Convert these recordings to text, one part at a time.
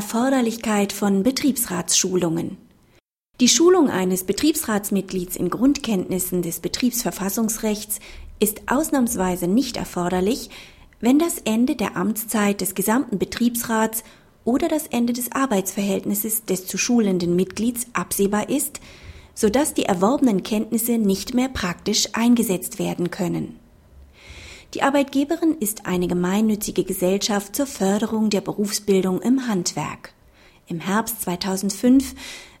Erforderlichkeit von Betriebsratsschulungen. Die Schulung eines Betriebsratsmitglieds in Grundkenntnissen des Betriebsverfassungsrechts ist ausnahmsweise nicht erforderlich, wenn das Ende der Amtszeit des gesamten Betriebsrats oder das Ende des Arbeitsverhältnisses des zu schulenden Mitglieds absehbar ist, sodass die erworbenen Kenntnisse nicht mehr praktisch eingesetzt werden können. Die Arbeitgeberin ist eine gemeinnützige Gesellschaft zur Förderung der Berufsbildung im Handwerk. Im Herbst 2005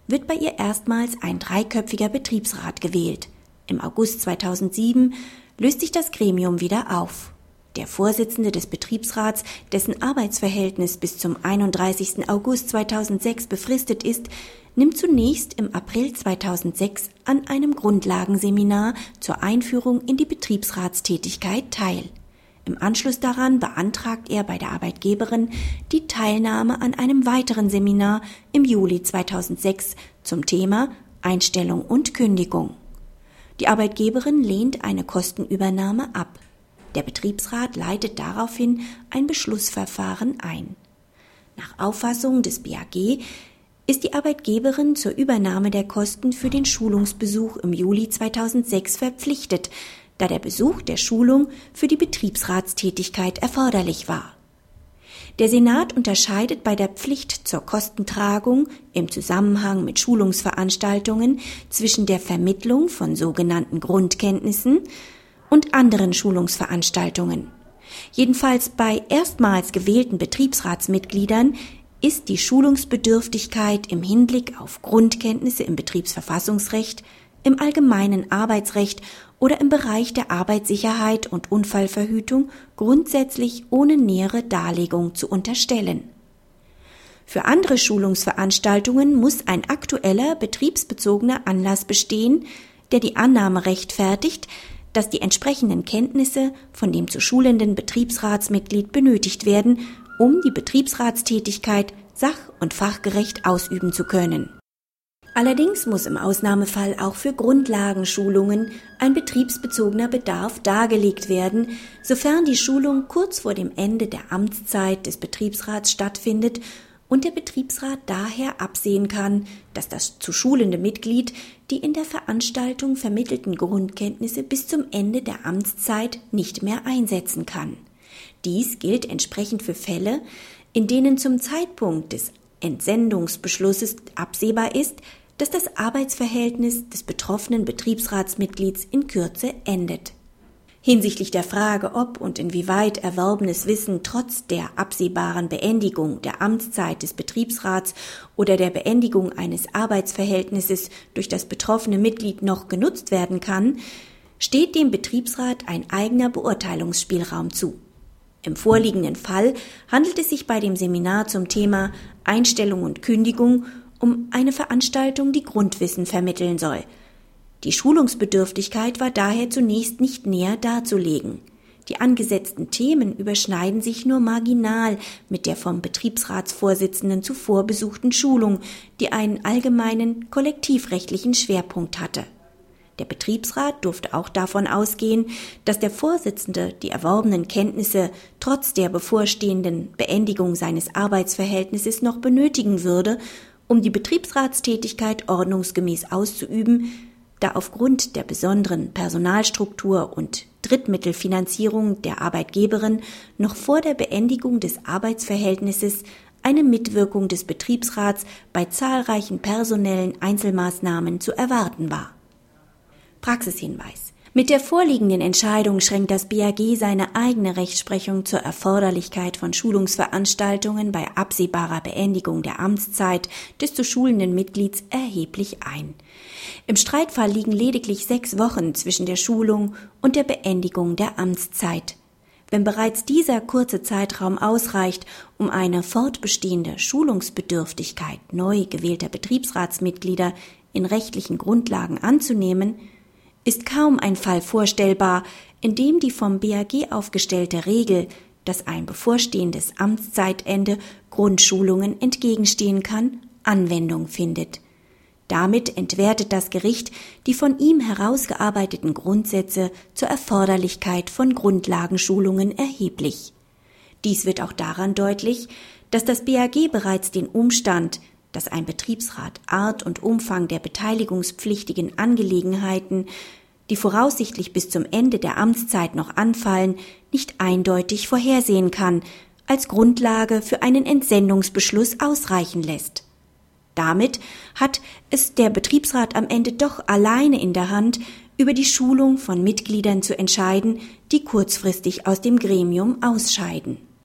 wird bei ihr erstmals ein dreiköpfiger Betriebsrat gewählt. Im August 2007 löst sich das Gremium wieder auf. Der Vorsitzende des Betriebsrats, dessen Arbeitsverhältnis bis zum 31. August 2006 befristet ist, nimmt zunächst im April 2006 an einem Grundlagenseminar zur Einführung in die Betriebsratstätigkeit teil. Im Anschluss daran beantragt er bei der Arbeitgeberin die Teilnahme an einem weiteren Seminar im Juli 2006 zum Thema Einstellung und Kündigung. Die Arbeitgeberin lehnt eine Kostenübernahme ab. Der Betriebsrat leitet daraufhin ein Beschlussverfahren ein. Nach Auffassung des BAG ist die Arbeitgeberin zur Übernahme der Kosten für den Schulungsbesuch im Juli 2006 verpflichtet, da der Besuch der Schulung für die Betriebsratstätigkeit erforderlich war. Der Senat unterscheidet bei der Pflicht zur Kostentragung im Zusammenhang mit Schulungsveranstaltungen zwischen der Vermittlung von sogenannten Grundkenntnissen und anderen Schulungsveranstaltungen. Jedenfalls bei erstmals gewählten Betriebsratsmitgliedern ist die Schulungsbedürftigkeit im Hinblick auf Grundkenntnisse im Betriebsverfassungsrecht, im allgemeinen Arbeitsrecht oder im Bereich der Arbeitssicherheit und Unfallverhütung grundsätzlich ohne nähere Darlegung zu unterstellen. Für andere Schulungsveranstaltungen muss ein aktueller betriebsbezogener Anlass bestehen, der die Annahme rechtfertigt, dass die entsprechenden Kenntnisse von dem zu schulenden Betriebsratsmitglied benötigt werden, um die Betriebsratstätigkeit sach- und fachgerecht ausüben zu können. Allerdings muss im Ausnahmefall auch für Grundlagenschulungen ein betriebsbezogener Bedarf dargelegt werden, sofern die Schulung kurz vor dem Ende der Amtszeit des Betriebsrats stattfindet und der Betriebsrat daher absehen kann, dass das zu schulende Mitglied die in der Veranstaltung vermittelten Grundkenntnisse bis zum Ende der Amtszeit nicht mehr einsetzen kann. Dies gilt entsprechend für Fälle, in denen zum Zeitpunkt des Entsendungsbeschlusses absehbar ist, dass das Arbeitsverhältnis des betroffenen Betriebsratsmitglieds in Kürze endet. Hinsichtlich der Frage, ob und inwieweit erworbenes Wissen trotz der absehbaren Beendigung der Amtszeit des Betriebsrats oder der Beendigung eines Arbeitsverhältnisses durch das betroffene Mitglied noch genutzt werden kann, steht dem Betriebsrat ein eigener Beurteilungsspielraum zu. Im vorliegenden Fall handelt es sich bei dem Seminar zum Thema Einstellung und Kündigung um eine Veranstaltung, die Grundwissen vermitteln soll. Die Schulungsbedürftigkeit war daher zunächst nicht näher darzulegen. Die angesetzten Themen überschneiden sich nur marginal mit der vom Betriebsratsvorsitzenden zuvor besuchten Schulung, die einen allgemeinen kollektivrechtlichen Schwerpunkt hatte. Der Betriebsrat durfte auch davon ausgehen, dass der Vorsitzende die erworbenen Kenntnisse trotz der bevorstehenden Beendigung seines Arbeitsverhältnisses noch benötigen würde, um die Betriebsratstätigkeit ordnungsgemäß auszuüben, da aufgrund der besonderen Personalstruktur und Drittmittelfinanzierung der Arbeitgeberin noch vor der Beendigung des Arbeitsverhältnisses eine Mitwirkung des Betriebsrats bei zahlreichen personellen Einzelmaßnahmen zu erwarten war. Praxishinweis. Mit der vorliegenden Entscheidung schränkt das BAG seine eigene Rechtsprechung zur Erforderlichkeit von Schulungsveranstaltungen bei absehbarer Beendigung der Amtszeit des zu schulenden Mitglieds erheblich ein. Im Streitfall liegen lediglich sechs Wochen zwischen der Schulung und der Beendigung der Amtszeit. Wenn bereits dieser kurze Zeitraum ausreicht, um eine fortbestehende Schulungsbedürftigkeit neu gewählter Betriebsratsmitglieder in rechtlichen Grundlagen anzunehmen, ist kaum ein Fall vorstellbar, in dem die vom BAG aufgestellte Regel, dass ein bevorstehendes Amtszeitende Grundschulungen entgegenstehen kann, Anwendung findet. Damit entwertet das Gericht die von ihm herausgearbeiteten Grundsätze zur Erforderlichkeit von Grundlagenschulungen erheblich. Dies wird auch daran deutlich, dass das BAG bereits den Umstand, dass ein Betriebsrat Art und Umfang der beteiligungspflichtigen Angelegenheiten, die voraussichtlich bis zum Ende der Amtszeit noch anfallen, nicht eindeutig vorhersehen kann, als Grundlage für einen Entsendungsbeschluss ausreichen lässt. Damit hat es der Betriebsrat am Ende doch alleine in der Hand, über die Schulung von Mitgliedern zu entscheiden, die kurzfristig aus dem Gremium ausscheiden.